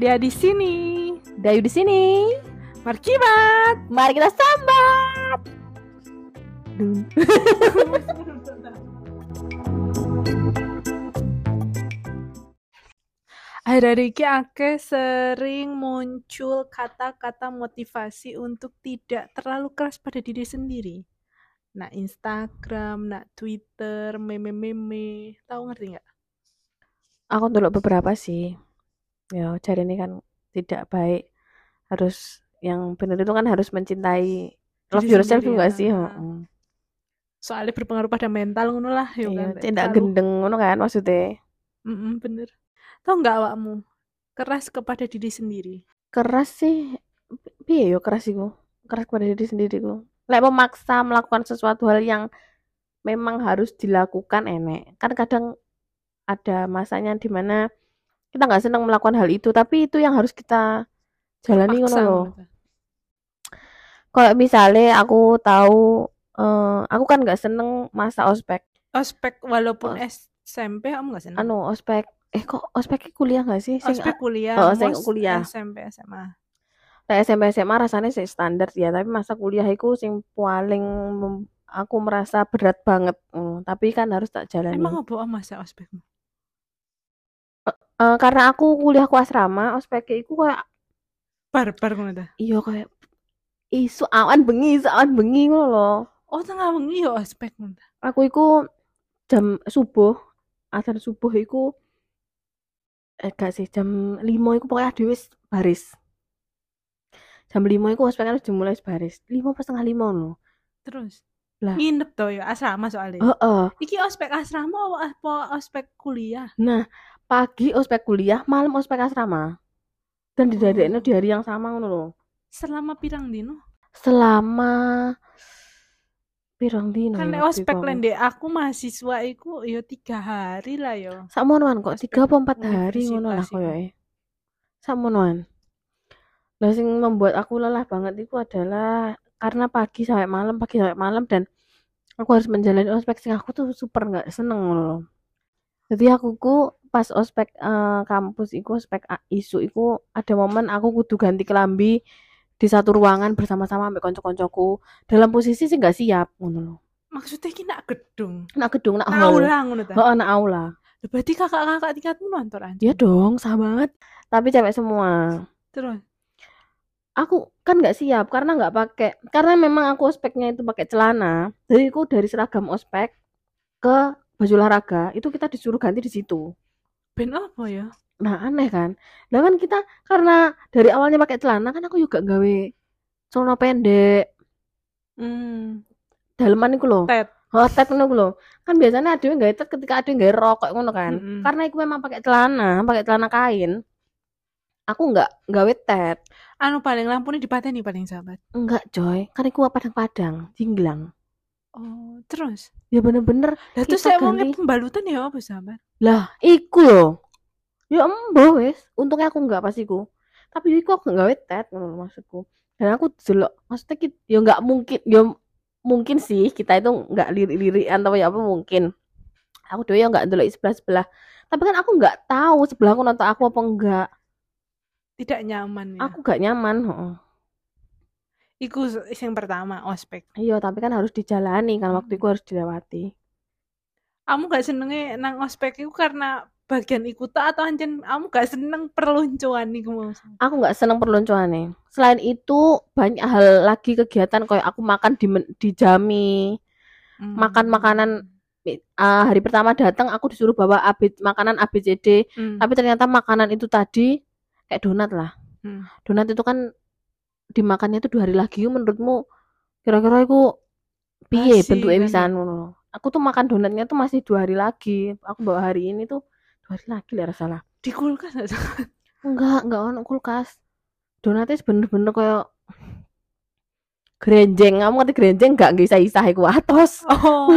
Dia di sini. Dayu di sini. Markibat. Mari kita sambat. Dung. Akhir-akhir ini ake sering muncul kata-kata motivasi untuk tidak terlalu keras pada diri sendiri. Nah, Instagram, nah Twitter, meme-meme, tahu ngerti nggak? Aku dulu beberapa sih. Ya, cari ini kan tidak baik. Harus yang benar itu kan harus mencintai love Diri yourself juga ya. sih. heeh. Soalnya berpengaruh pada mental ngono lah, ya Iya, kan. tidak gendeng ngono kan maksudnya. Mm-mm, bener. Tahu nggak awakmu? Keras kepada diri sendiri. Keras sih. Piye yo keras iku? Keras kepada diri sendiri ku. Lek memaksa melakukan sesuatu hal yang memang harus dilakukan enek. Kan kadang ada masanya di mana kita nggak senang melakukan hal itu, tapi itu yang harus kita jalani ngono loh. Kalau misalnya aku tahu eh, aku kan nggak seneng masa ospek. Ospek walaupun Os- SMP kamu nggak senang? Anu ospek eh kok ospek kuliah nggak sih? Sing Ospek kuliah, oh, sing kuliah. SMP SMA. Nah, SMP SMA rasanya sih standar ya, tapi masa kuliah itu sing paling aku merasa berat banget. Hmm, tapi kan harus tak jalani. Emang apa masa ospekmu? Eh, karena aku kuliahku asrama, ospek iku kayak Barbar ngono ta. iya kayak isu awan bengi, isu awan bengi ngono loh. Oh, tengah wengi ya ospek ngono ta. Aku iku jam subuh, azan subuh iku eh gak sih jam 5 iku pokoknya dhewe baris. Jam 5 iku ospek harus dimulai wis baris. 5 pas setengah 5 loh. Terus Lah. nginep to ya asrama soalnya. Heeh. Iki ospek asrama apa ospek kuliah? Nah, pagi ospek kuliah, malam ospek asrama. Dan didadekno Oh. di hari yang sama ngono loh. Selama pirang dino? Selama pirang dino Kan ya ospek lende aku mahasiswa iku ya tiga hari lah ya. Sakmonoan kok 3 apa 4 hari ngono lah koyoke. Sakmonoan. Lah sing membuat aku lelah banget itu adalah karena pagi sampai malam, pagi sampai malam dan aku harus menjalani ospek sing aku tuh super nggak seneng loh. Jadi aku ku pas ospek eh, kampus iku ospek isu iku ada momen aku kudu ganti kelambi di satu ruangan bersama-sama ambek konco-koncoku dalam posisi sih nggak siap ngono loh. Maksudnya iki nak gedung. Nak gedung nak Nak hall. aula ngono ta. Heeh, nak aula. Lah, Berarti kakak-kakak tingkatmu nonton aja. Ya dong, sah banget. Tapi cewek semua. Terus Aku kan nggak siap karena nggak pakai karena memang aku ospeknya itu pakai celana. Jadi aku dari seragam ospek ke baju olahraga itu kita disuruh ganti di situ. ben apa ya? Nah aneh kan. Nah kan kita karena dari awalnya pakai celana kan aku juga gawe celana pendek Hmm, daleman iku loh. tet. Oh, tet ngono lho. Kan biasanya ada yang gawe tet ketika ada yang gawe rok kayak ngono kan. Mm-mm. Karena aku memang pakai celana, pakai celana kain. Aku nggak gawe tet. Anu paling lampunya dipateni paling sahabat. Enggak, coy. Kan iku padang-padang, jinglang. Oh, terus. Ya bener-bener Lah terus Kita saya mau pembalutan ya apa sahabat? lah iku lho. Ya embo wis. Untungnya aku enggak pas iku. Tapi iku aku enggak gawe tet ngono lho maksudku. Dan aku delok maksudnya ki- ya enggak mungkin ya mungkin sih kita itu enggak lirik-lirikan atau ya apa mungkin. Aku dhewe ya enggak delok sebelah-sebelah. Tapi kan aku enggak tahu sebelah aku nonton aku apa enggak. Tidak nyaman ya. Aku enggak nyaman, heeh. Iku yang pertama ospek. Iya, tapi kan harus dijalani kan waktu itu harus dilewati. Kamu gak senenge nang ospek iku karena bagian ikut atau anjen kamu gak seneng perluncuan iku mau. aku nggak seneng perluncuannya. Selain itu banyak hal lagi kegiatan kayak aku makan di di jami. Hmm. Makan makanan Ah, hari pertama datang aku disuruh bawa AB, makanan ABCD, Hmm. tapi ternyata makanan itu tadi kayak donat lah. Hmm. Donat itu kan dimakannya itu dua hari lagi. Menurutmu kira-kira itu piye bentuknya kan bisa ngono? Aku tuh makan donatnya tuh masih dua hari lagi. Aku bawa hari ini tuh dua hari lagi lah salah. Di kulkas gak sahabat? Enggak, enggak ono kulkas. Donatnya bener-bener kayak grenjeng. Kamu ngerti grenjeng enggak nggak isa-isa iku atos. Oh.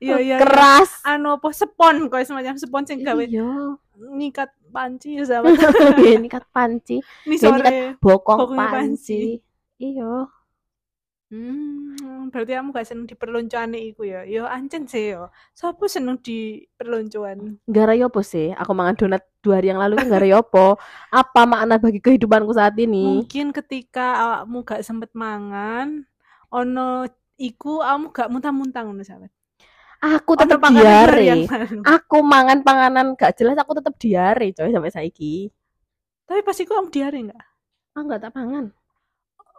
Iya iya. iya. Keras. Anu apa spon koyo semacam spon sing gawe Iya. ngikat panci ya sahabat. ini kat panci, Ini kat bokong Bokongnya panci. Iya. Hmm, berarti kamu gak seneng di perloncoan iku ya? Yo ancen sih yo. Sopo seneng di perloncoan? Gara yo apa sih? Aku makan donat dua hari yang lalu kan gara yo apa? Apa makna bagi kehidupanku saat ini? Mungkin ketika awakmu gak sempet mangan, ono iku kamu gak muntah-muntah ngono sahabat. Aku hari yang diare. Aku mangan panganan gak jelas aku tetep diare coy sampai saiki. Tapi pas iku kamu diare enggak? Ah enggak tak pangan.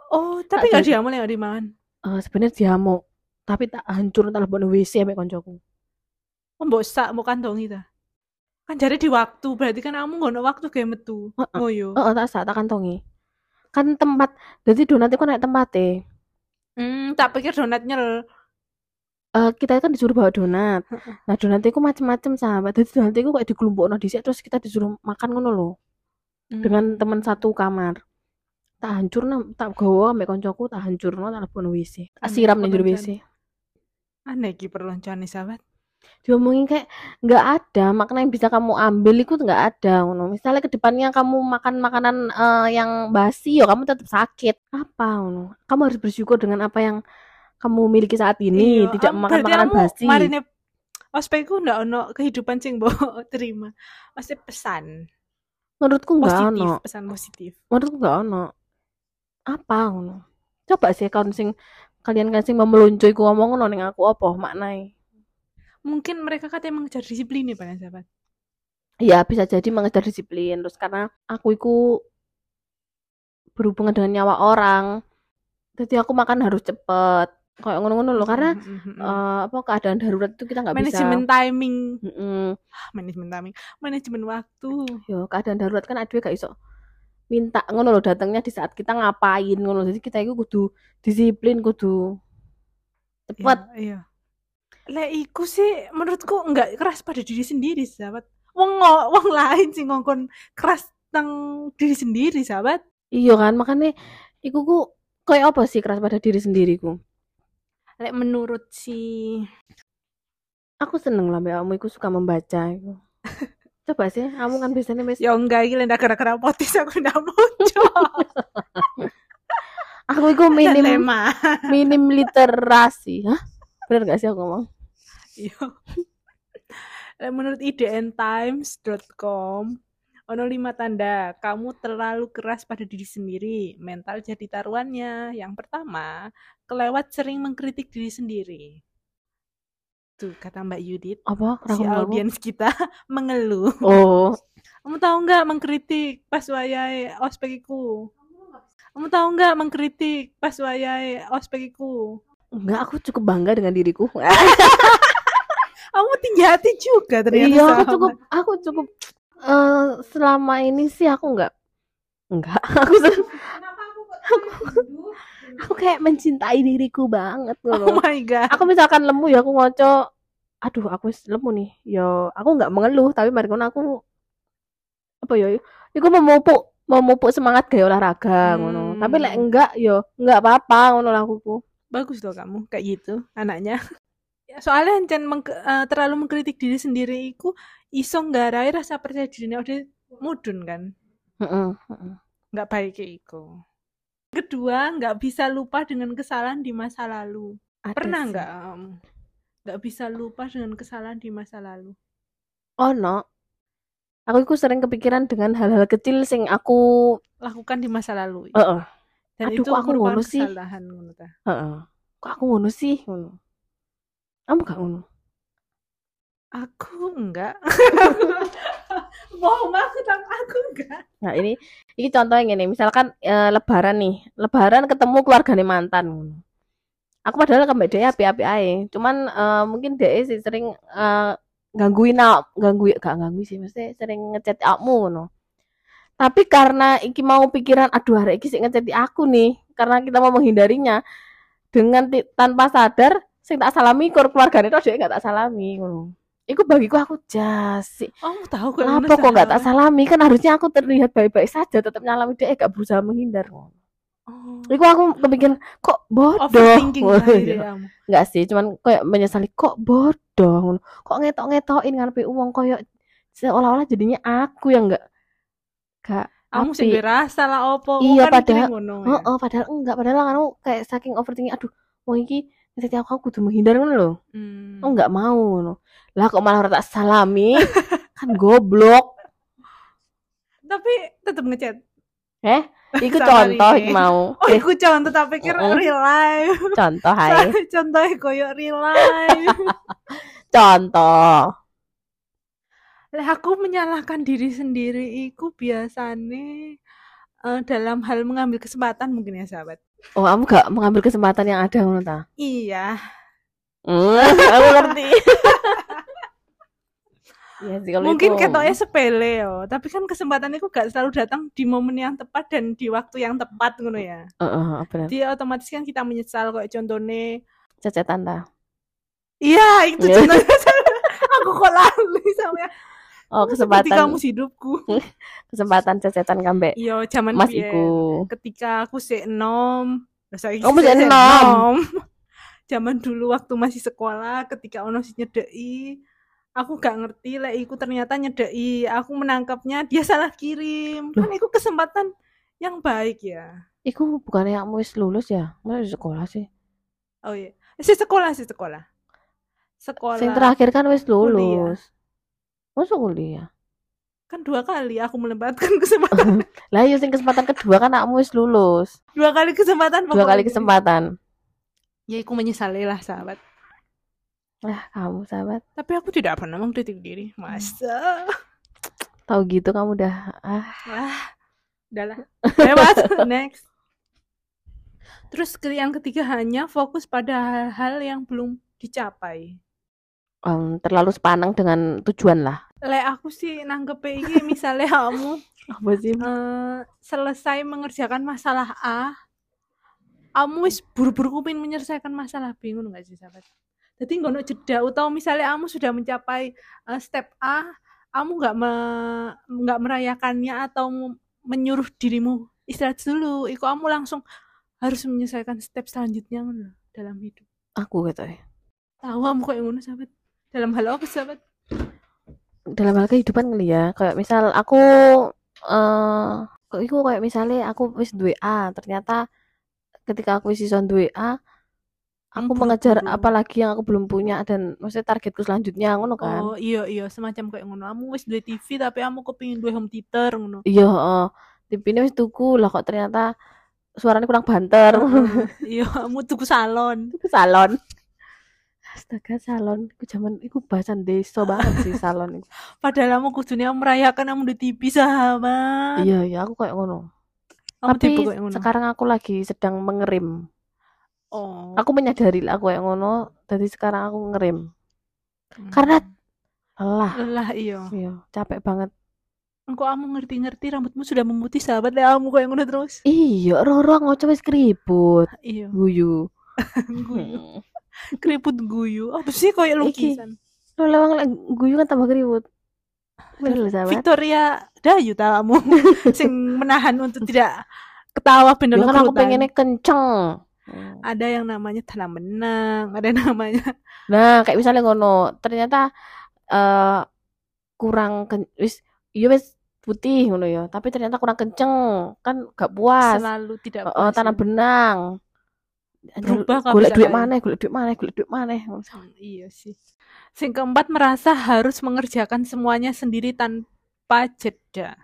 Oh, tapi Tak gak jadi. diamal yang dimangan. Eh sebenarnya diamuk, tapi tak hancur tak lebokno WC sampai koncoku. Oh, mbok sak mbok kantongi ta. Kan jare di waktu, berarti kan kamu ngono waktu kayak metu. Heeh. Ngoyo. Heeh, tak sak tak kantongi. Kan tempat, jadi donat itu naik tempatnya. Hmm, tak pikir donat Eh kita kan disuruh bawa donat. Nah, donat itu macem-macem sahabat. Jadi donat itu kayak dikelompokno dhisik terus kita disuruh makan ngono loh. Dengan Hmm. teman satu kamar. Tak hancurno, tak gawa ambek koncoku, tak hancurno tak lebokno WC. Tak siram ning jero. WC. Aneh iki perloncone sahabat. Diomongin kayak nggak ada makna yang bisa kamu ambil itu nggak ada ngono. Misalnya ke depannya kamu makan makanan eh, yang basi ya kamu tetap sakit. Apa ngono? Kamu harus bersyukur dengan apa yang kamu miliki saat ini, Iya, tidak makan makanan basi. marine ospekku ndak ono kehidupan sing mbok terima. Maksudnya pesan Menurutku nggak positif, ono. pesan positif. Menurutku nggak ono. Apa ngono? Coba sih kon sing kalian kan sing memeluncuy ku ngomong ngono ning aku apa maknai? Mungkin mereka katanya mengejar disiplin nih, Pak sahabat. Ya bisa jadi mengejar disiplin terus karena aku itu berhubungan dengan nyawa orang. Jadi aku makan harus cepet. Kayak ngono-ngono loh karena Mm, mm, mm, mm. eh, apa keadaan darurat itu kita nggak bisa. manajemen timing, Mm-mm. Ah, manajemen timing, manajemen waktu. Yo keadaan darurat kan ada gak iso minta ngono loh datangnya di saat kita ngapain ngono. Jadi kita itu kudu disiplin, kudu cepet. Iya, iya. Lek iku sih menurutku enggak keras pada diri sendiri, sahabat. Wong wong lain sih ngongkon keras tentang diri sendiri, sahabat. Iya kan makanya iku ku kayak apa sih keras pada diri sendiriku. Lek menurut si Aku seneng lah mbak kamu suka membaca iku. Coba sih, kamu kan biasanya wis ya enggak iki lek gara-gara potis aku ndak muncul. aku iku minim Dilema. minim literasi. Hah? Bener gak sih aku ngomong? Iya. Menurut idntimes.com ono lima tanda kamu terlalu keras pada diri sendiri, mental jadi taruhannya. Yang pertama, kelewat sering mengkritik diri sendiri. Tuh kata Mbak Yudit, Apa? si audiens kita mengeluh. Oh, Kamu tahu nggak mengkritik pas wayahe ospekiku? Kamu tahu nggak mengkritik pas wayahe ospekiku? enggak aku cukup bangga dengan diriku. Kamu tinggi hati juga ternyata. iya, aku cukup aku cukup eh, selama ini sih aku enggak enggak aku se- aku kayak mencintai diriku banget Oh ngono. my god. aku misalkan lemu ya aku ngoco aduh aku lemu nih yo aku nggak mengeluh tapi mari aku apa ya iku memupuk memupuk semangat gaya olahraga ngono tapi lek Hmm. enggak yo enggak apa-apa ngono lah aku Bagus loh kamu kayak gitu anaknya. Ya, Soalnya ancen meng- eh, terlalu mengkritik diri sendiri iku iso nggarai rasa percaya dirinya udah mudun kan. Nggak baik kayak iku. Kedua, nggak bisa lupa dengan kesalahan di masa lalu. Ada Pernah nggak? Nggak bisa lupa dengan kesalahan di masa lalu. oh no aku iku sering kepikiran dengan hal-hal kecil sing aku Lakukan di masa lalu. heeh Dan Aduh, itu aku ngono sih? kesalahan ngono ta. heeh kok aku ngono sih ngono kamu gak ngono Aku enggak. Bohong aku tapi aku enggak. Nah ini ini contohnya gini, misalkan eh, lebaran nih, lebaran ketemu keluarganya mantan. ngono. Aku padahal kembali dia api-api ae. Cuman eh, mungkin dia sih sering eh, gangguin aku, ganggu gak ganggu sih, mesti sering ngechat aku ngono. Tapi karena iki mau pikiran, aduh hari iki sih ngechat aku nih, karena kita mau menghindarinya dengan tanpa sadar, sing tak salami kur keluarganya itu dia gak tak salami ngono. Iku bagiku aku jasi. Oh, mau tahu kok Kenapa kok nggak tak salami? Kan harusnya aku terlihat baik-baik saja, tetap nyalami dia, eh, gak berusaha menghindar. Oh. Iku aku kepikiran kok bodoh. Overthinking Ngono, kali iya. deh kamu. Nggak sih, cuman kayak menyesali kok bodoh. Kok ngetok-ngetokin ngarepe uang koyo seolah-olah jadinya aku yang nggak nggak Kamu sing Apik. duwe rasa lah opo. Iya, kan padahal- ngono. Oh, ya. oh, padahal enggak, padahal kan kayak saking overthinking, aduh, wong iki ngerti aku aku kudu menghindar ngono lho. Hmm. Aku enggak mau ngono. Lah kok malah tak salami? kan goblok. Tapi tetep ngechat. Eh, iku contoh iki mau. Oh, Eh, iku contoh tak pikir Mm-mm. real life. contoh hai. Contohnya koyo real life. Contoh. Lah aku menyalahkan diri sendiri iku biasane eh, dalam hal mengambil kesempatan mungkin ya sahabat. Oh, kamu gak mengambil kesempatan yang ada ngono ta? Iya. Hmm, aku ngerti. Iya sih kalau Mungkin itu. ketoknya sepele yo, tapi kan kesempatan itu gak selalu datang di momen yang tepat dan di waktu yang tepat ngono ya. Heeh, benar. Jadi otomatis kan kita menyesal kayak contohnya Cecetan ta. Iya, itu Iya. contohnya. aku kok lali sama Oh, kesempatan kamu hidupku. kesempatan cecetan kambe Iya, zaman Mas iku. Ketika aku sik enom, lah Oh, masih sik enom. Zaman dulu waktu masih sekolah, ketika ono sing nyedeki, aku gak ngerti lek iku ternyata nyedeki. Aku menangkapnya dia salah kirim. Kan iku kesempatan yang baik ya. Iku bukannya kamu wis lulus ya? Di sekolah sih? Oh iya. Si sekolah, si sekolah. Sekolah. Yang terakhir kan wis Kuliah. Masuk kuliah. Kan dua kali aku melempatkan kesempatan. Lah iya sing kesempatan kedua kan kamu wis lulus. dua kali kesempatan Dua kali kesempatan. Ya aku menyesali lah sahabat. Lah kamu sahabat. Tapi aku tidak pernah mengkritik diri. Masa? Tahu gitu kamu udah ah Ah, udahlah. Lewat. Next. Terus yang ketiga hanya fokus pada hal-hal yang belum dicapai. Em, terlalu sepanang dengan tujuan lah. Lek aku sih nanggep iki misalnya kamu Apa sih? eh, selesai mengerjakan masalah A, kamu wis buru-buru kupin menyelesaikan masalah B, ngono gak sih sahabat? Jadi ngono jeda atau misalnya kamu sudah mencapai eh, step A, kamu nggak me- nggak merayakannya atau menyuruh dirimu istirahat dulu, iku kamu langsung harus menyelesaikan step selanjutnya ngono dalam hidup. Aku gitu ya. Tahu kamu kok ngono sahabat? Dalam hal apa sahabat? Dalam hal kehidupan kali ya. Kayak misal aku eh kok iku kayak misalnya aku wis duwe A, ternyata ketika aku wis iso duwe A, aku mengejar apa lagi yang aku belum punya dan maksudnya targetku selanjutnya ngono kan. Oh iya iya semacam kayak ngono. Kamu wis duwe TV tapi kamu kepingin duwe home theater ngono. Iya, heeh. TV ini wis tuku lah kok ternyata suaranya kurang banter. Iya, kamu tuku salon. Itu salon. Astaga, salon. Iku zaman iku bahasan desa banget sih salon iku. Padahal kamu kudunya merayakan kamu di TV sahabat. Iya, iya aku kayak ngono. Kamu Tapi kayak ngono. sekarang aku lagi sedang mengerim. Oh. Aku menyadari lah aku kayak ngono, jadi sekarang aku ngerim. Hmm. Karena lelah. lelah iya. Iya, capek banget. Engkau kamu ngerti-ngerti rambutmu sudah memutih sahabat lah kamu kayak ngono terus. Iya, Roro ngoco wis keribut, Iya. guyu. guyu. Keriput guyu. Apa sih kayak lukisan? Lewang lagi guyu kan tambah. Bener loh, sahabat. Victoria Dayu sing menahan untuk tidak ketawa bener Ya kan aku pengennya kenceng. ada yang namanya tanam benang, ada yang namanya Nah, kayak misalnya ngono, ternyata eh kurang ken wis iya wis putih ngono ya, tapi ternyata kurang kenceng, kan gak puas. selalu tidak puas tanam ya. benang. Berubah golek bisa duit mana, golek duit mana, golek duit mana. Hmm, iya sih. Sing keempat merasa harus mengerjakan semuanya sendiri tanpa jeda.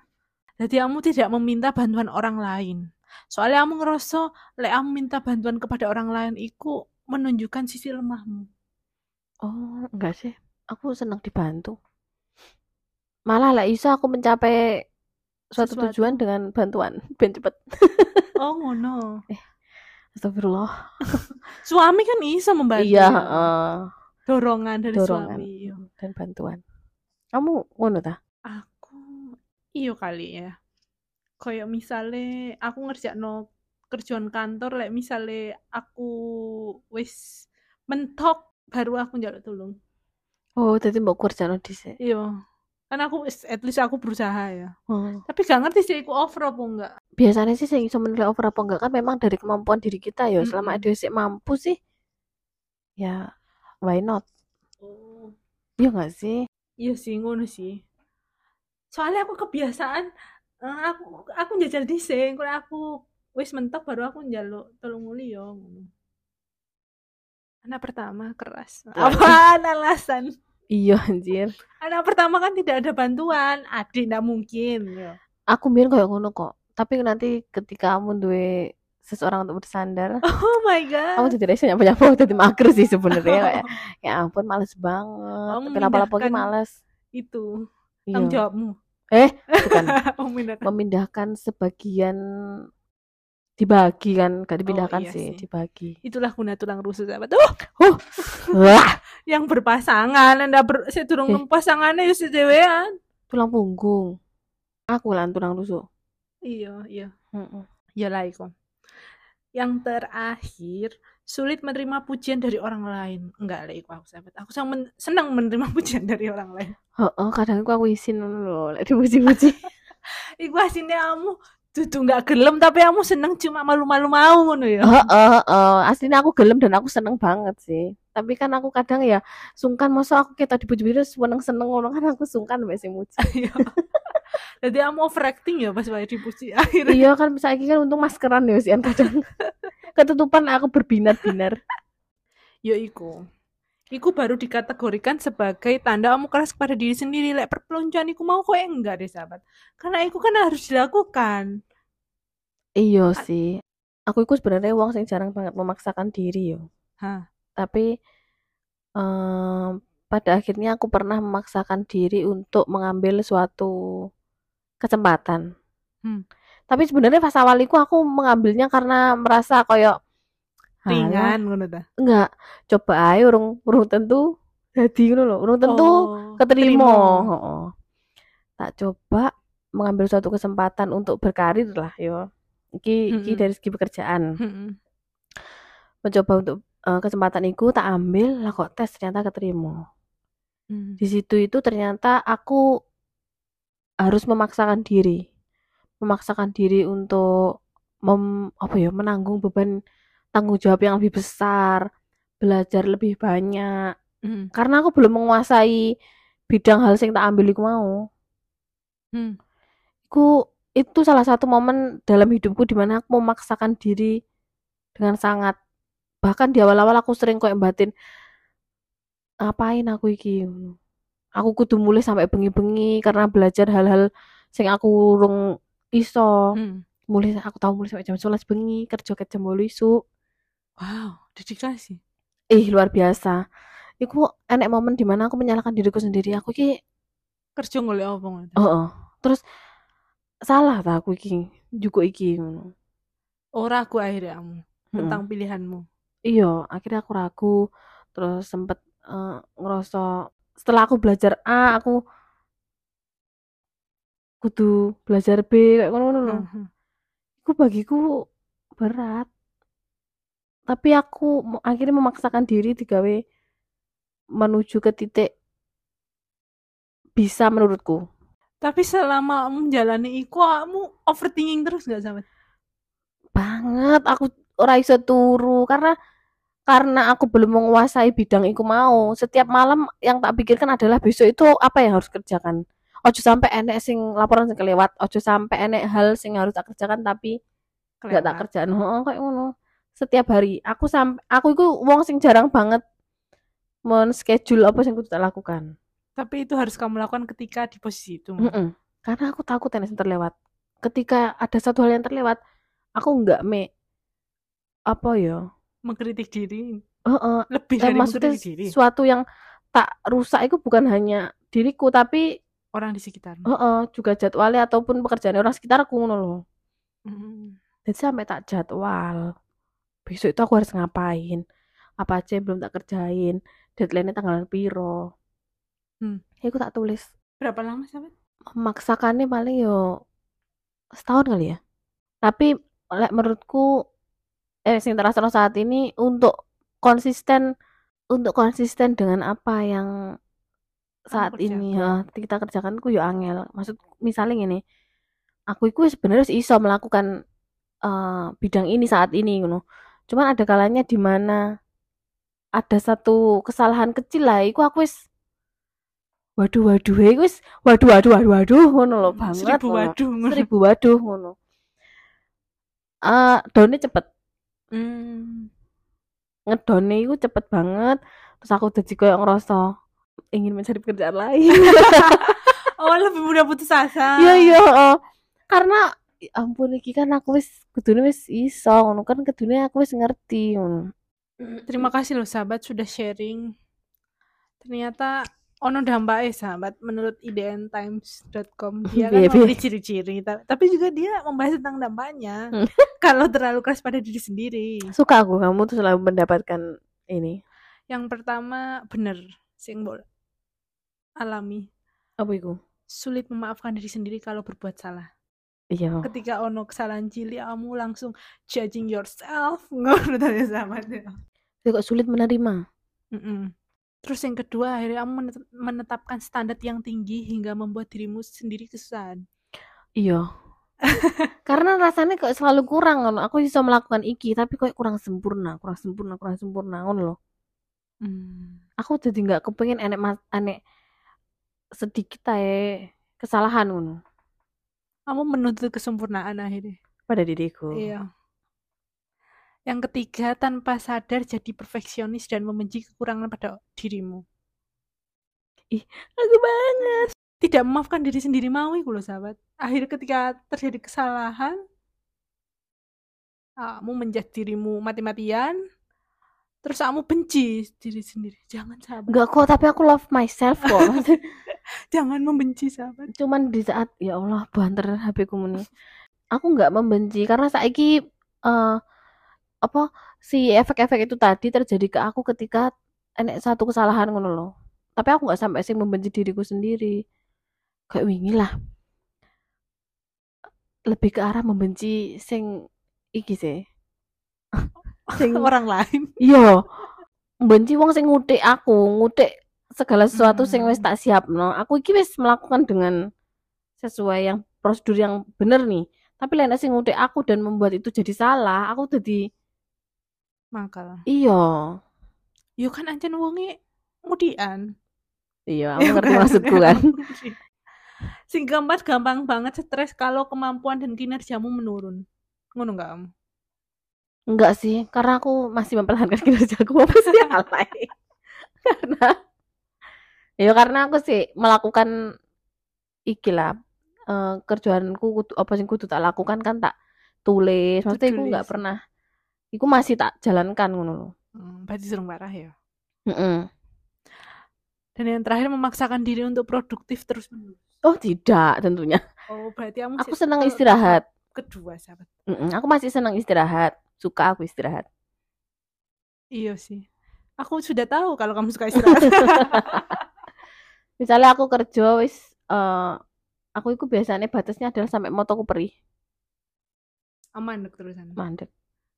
Jadi kamu tidak meminta bantuan orang lain. Soalnya kamu ngerasa lek kamu minta bantuan kepada orang lain iku menunjukkan sisi lemahmu. Oh, enggak sih. Aku senang dibantu. Malah lah iso aku mencapai suatu Sesuatu. tujuan dengan bantuan ben cepet. Oh ngono. Astagfirullah. Suami kan iso membantu. Iya, ya. heeh. Dorongan dari Dorongan. suami. iya. dan bantuan. Kamu ngono ta? Aku iyo kali ya. Kayak misalnya aku ngerjakno kerjaan kantor lek misalnya aku wis mentok baru aku njaluk tolong. Oh, jadi mbok kerjaan dhisik. Iya. Kan aku at least aku berusaha ya. Oh. Tapi gak ngerti sih iku over apa enggak. Biasanya sih sing iso menilai over apa enggak kan memang dari kemampuan diri kita ya. Selama Mm-mm. dia sih mampu sih, ya why not? Oh. Iya enggak sih? Iya sih ngono sih. Soalnya aku kebiasaan Eh, aku aku njajal dhisik, engko aku wis mentok baru aku njaluk tolong muli yo. Anak pertama keras. Apaan alasan? Iya anjir Anak pertama kan tidak ada bantuan, adik ndak mungkin. yo. aku biar kayak ngono kok tapi nanti ketika kamu duwe seseorang untuk bersandar Oh my kamu god. jadi rasa nyapa nyapa jadi mager sih sebenarnya kayak ya ampun males banget Kamu tapi memindahkan- males Itu Iya. tanggung jawabmu. eh bukan memindahkan sebagian dibagi kan gak dipindahkan iya sih, sih. dibagi Itulah guna tulang rusuk sahabat. Tuh, wah yang berpasangan, Anda ber sedurung Eh. pasangannya yo sedewean. tulang punggung aku lah tulang rusuk Iya, iya. Mm-mm. Ya lah iku. Yang terakhir, sulit menerima pujian dari orang lain. Enggak lah iku aku sahabat. Aku sangat men- senang menerima pujian dari orang lain. oh, oh, kadang aku aku isin lek dipuji-puji Iku aslinya kamu dudu nggak gelem tapi kamu seneng cuma malu-malu mau ngono ya. oh, oh, oh. aslinya aku gelem dan aku seneng banget sih tapi kan aku kadang ya sungkan masa aku kita dipuji-puji terus seneng seneng ngono kan aku sungkan mbak muji Iya. Jadi kamu overacting ya pas wae dipuji akhirnya. iya kan misalnya kan untung maskeran ya sih kadang ketutupan aku berbinar-binar Ya iku. Iku baru dikategorikan sebagai tanda kamu keras kepada diri sendiri. Lek perpeloncoan iku mau kok enggak deh sahabat. Karena iku kan harus dilakukan. iya sih aku itu sebenarnya wong sing jarang banget memaksakan diri yo Hah. tapi em, pada akhirnya aku pernah memaksakan diri untuk mengambil suatu kesempatan Hmm. tapi sebenarnya pas awal itu aku mengambilnya karena merasa "Halah, Ringan ngono ta. enggak coba aja urung urung tentu jadi ngono lho urung tentu Oh, keterima terima. Heeh. tak coba mengambil suatu kesempatan untuk berkarir lah yo iki iki Mm-mm. dari segi pekerjaan Mm-mm. mencoba untuk eh, kesempatan itu tak ambil lah kok tes ternyata keterima Hmm. di situ itu ternyata aku harus memaksakan diri memaksakan diri untuk mem, apa ya menanggung beban tanggung jawab yang lebih besar belajar lebih banyak Hmm. karena aku belum menguasai bidang hal yang tak ambil iku mau Hmm. Iku itu salah satu momen dalam hidupku di mana aku memaksakan diri dengan sangat. Bahkan di awal-awal aku sering kayak batin, ngapain aku iki? Aku kudu mulai sampai bengi-bengi karena belajar hal-hal sing aku urung iso. Hmm. Mulai aku tahu mulai sampai jam 11 bengi, kerja ke jam 8 isuk. Wow, dedikasi. Ih, luar biasa. Iku enek momen di mana aku menyalahkan diriku sendiri. Aku ki, Kerja golek apa ngono. ta? heeh. Terus salah tak aku iki, juga iki ngono. Ora aku akhirnya kamu tentang pilihanmu. Iya, akhirnya aku ragu, terus sempet eh, ngerasa setelah aku belajar A, aku kudu belajar B kayak ngono lho. Mhm. Iku bagiku berat. Tapi aku akhirnya memaksakan diri digawe menuju ke titik bisa menurutku. Tapi selama menjalani iku kamu overthinking terus nggak sahabat? Banget aku ora iso turu karena karena aku belum menguasai bidang iku mau. Setiap malam yang tak pikirkan adalah besok itu apa yang harus kerjakan. Ojo sampai enek sing laporan sing kelewat, ojo sampai enek hal sing harus tak kerjakan tapi nggak tak kerjaan. Heeh, kayak ngono. Setiap hari aku sampai aku itu wong sing jarang banget men-schedule apa sing kudu tak lakukan. Tapi itu harus kamu lakukan ketika di posisi itu. Mm-mm. Karena aku takut enek sing terlewat. Ketika ada satu hal yang terlewat, aku nggak me apa ya? Mengkritik diri Heeh, lebih Eh, dari maksudnya diri sesuatu yang tak rusak itu bukan hanya diriku tapi orang di sekitar. heeh, juga jadwalnya ataupun pekerjaan orang sekitarku ngono loh. Mm. Jadi sampai tak jadwal. Besok itu aku harus ngapain? Apa aja yang belum tak kerjain? Deadline-nya tanggal piro? Hmm. Ya aku tak tulis. Berapa lama sahabat? Memaksakannya paling yo setahun kali ya. Tapi menurutku eh sing terasa saat ini untuk konsisten untuk konsisten dengan apa yang saat ini ya kita kerjakan ku yo angel. Maksud misalnya gini, aku itu sebenarnya iso melakukan eh, bidang ini saat ini ngono. Cuman ada kalanya di mana ada satu kesalahan kecil lah, iku aku wis waduh waduh iku wis waduh waduh waduh waduh ngono lho banget Seribu waduh. ngono. seribu waduh ngono eh done cepet Hmm. ngedone iku cepet banget terus aku jadi kayak ngerasa ingin mencari pekerjaan lain Oh, lebih mudah putus asa. iya iya heeh. karena ampun iki kan aku wis kudune wis iso ngono kan kudune aku wis ngerti ngono Terima kasih loh sahabat sudah sharing. Ternyata ono dampaknya sahabat menurut idntimes.com dia kan Iya, memberi iya. ciri-ciri ta- tapi juga dia membahas tentang dampaknya Hmm. kalau terlalu keras pada diri sendiri. suka aku kamu tuh selalu mendapatkan ini Yang pertama bener sing mbok alami apa itu sulit memaafkan diri sendiri kalau berbuat salah. Iya Ketika ono kesalahan cilik kamu langsung judging yourself ngono tanya sahabat ya. Tapi kok sulit menerima Mm-mm. Terus yang kedua, akhirnya kamu menet- menetapkan standar yang tinggi hingga membuat dirimu sendiri kesusahan. iya karena rasanya kok selalu kurang ngono aku bisa melakukan iki tapi kok kurang sempurna kurang sempurna kurang sempurna ngono loh Hmm. aku jadi nggak kepengen enek mas enek sedikit aja kesalahan ngono Kamu menuntut kesempurnaan akhirnya. pada diriku Iya. Yang ketiga, tanpa sadar jadi perfeksionis dan membenci kekurangan pada dirimu. aku banget Tidak memaafkan diri sendiri mau iku loh sahabat. Akhirnya ketika terjadi kesalahan, kamu menjudge dirimu mati-matian, terus kamu benci diri sendiri. Jangan sahabat. nggak kok tapi aku love myself kok Jangan membenci sahabat. cuman di saat ya Allah banter HP ku muni aku nggak membenci karena saiki eh apa si efek-efek itu tadi terjadi ke aku ketika enek satu kesalahan ngono loh tapi aku nggak sampai sih membenci diriku sendiri kayak wingi lah lebih ke arah membenci sing iki sih sing Orang lain. iya membenci wong sing ngutik aku ngutik segala sesuatu sing wis Hmm. tak siap no aku iki wis melakukan dengan sesuai yang prosedur yang bener nih tapi lain sing ngutik aku dan membuat itu jadi salah aku jadi Makal. iya Yo kan ancen wonge mudian. iya aku ngerti maksudku kan Sing keempat gampang banget stres kalau kemampuan dan kinerjamu menurun. Ngono enggak kamu? Enggak sih karena aku masih mempertahankan kinerjaku apa sih alay karena ya karena aku sih melakukan iki lah eh, kerjaanku kudu, apa sing kudu tak lakukan kan tak tulis maksudnya aku nggak pernah Iku masih tak jalankan ngono loh. Hmm, berarti serem ya. Mm-mm. Dan yang terakhir memaksakan diri untuk produktif terus menerus. Oh tidak tentunya. Oh, berarti kamu Aku sih- senang istirahat. Kedua, sahabat. Mm-mm, Aku masih senang istirahat. Suka aku istirahat. Iya sih. Aku sudah tahu kalau kamu suka istirahat. Misalnya aku kerja wis eh aku itu biasanya batasnya adalah sampai motoku perih. Aman dok terusan. Mandek.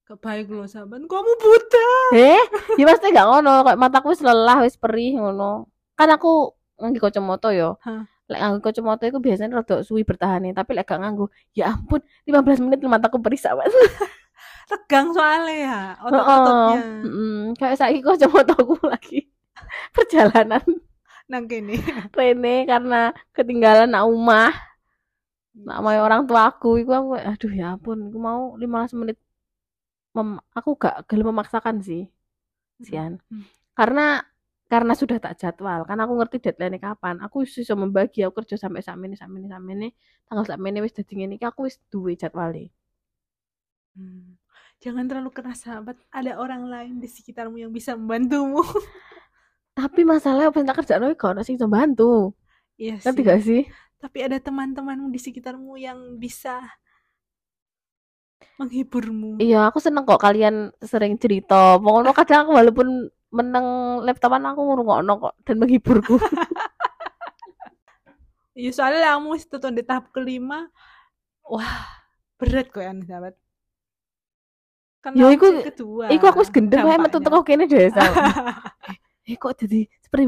Gak baik loh sahabat. Kamu buta. Eh, ya pasti gak ngono, kayak mataku wis lelah, wis perih ngono. Kan aku nganggo kacamata yo. Hah. Lek nganggo kacamata iku biasanya rada suwi bertahan tapi lek gak nganggo, ya ampun, 15 menit mataku perih sahabat. Tegang soalnya ya. Otot-ototnya. Mm-mm. Kayak saiki kacamataku lagi perjalanan Nang kene. Rene karena ketinggalan nak omah. Nak mau orang tuaku iku aku aduh ya ampun, aku mau 15 menit mem- aku gak gelem memaksakan sih. Sian. Hmm. Karena karena sudah tak jadwal, kan aku ngerti deadline kapan. Aku wis iso membagi aku kerja sampai sakmene sakmene sakmene, tanggal sakmene wis dadi ngene iki aku wis duwe jadwale. Hmm. Jangan terlalu keras sahabat. Ada orang lain di sekitarmu yang bisa membantumu. Tapi yang tak kerjaan gak ono sing iso bantu. Iya sih. gak sih? Tapi ada teman-temanmu di sekitarmu yang bisa menghiburmu. Iya, aku seneng kok kalian sering cerita. Pokoknya kadang aku walaupun meneng laptopan aku ngrungokno kok dan menghiburku. Iya soalnya kamu teton di tahap kelima. Wah, berat kok ya sahabat. Kan Ya, iku- kedua. Iku aku wis gendeng wae metu teko kene deh. Sal. eh kok jadi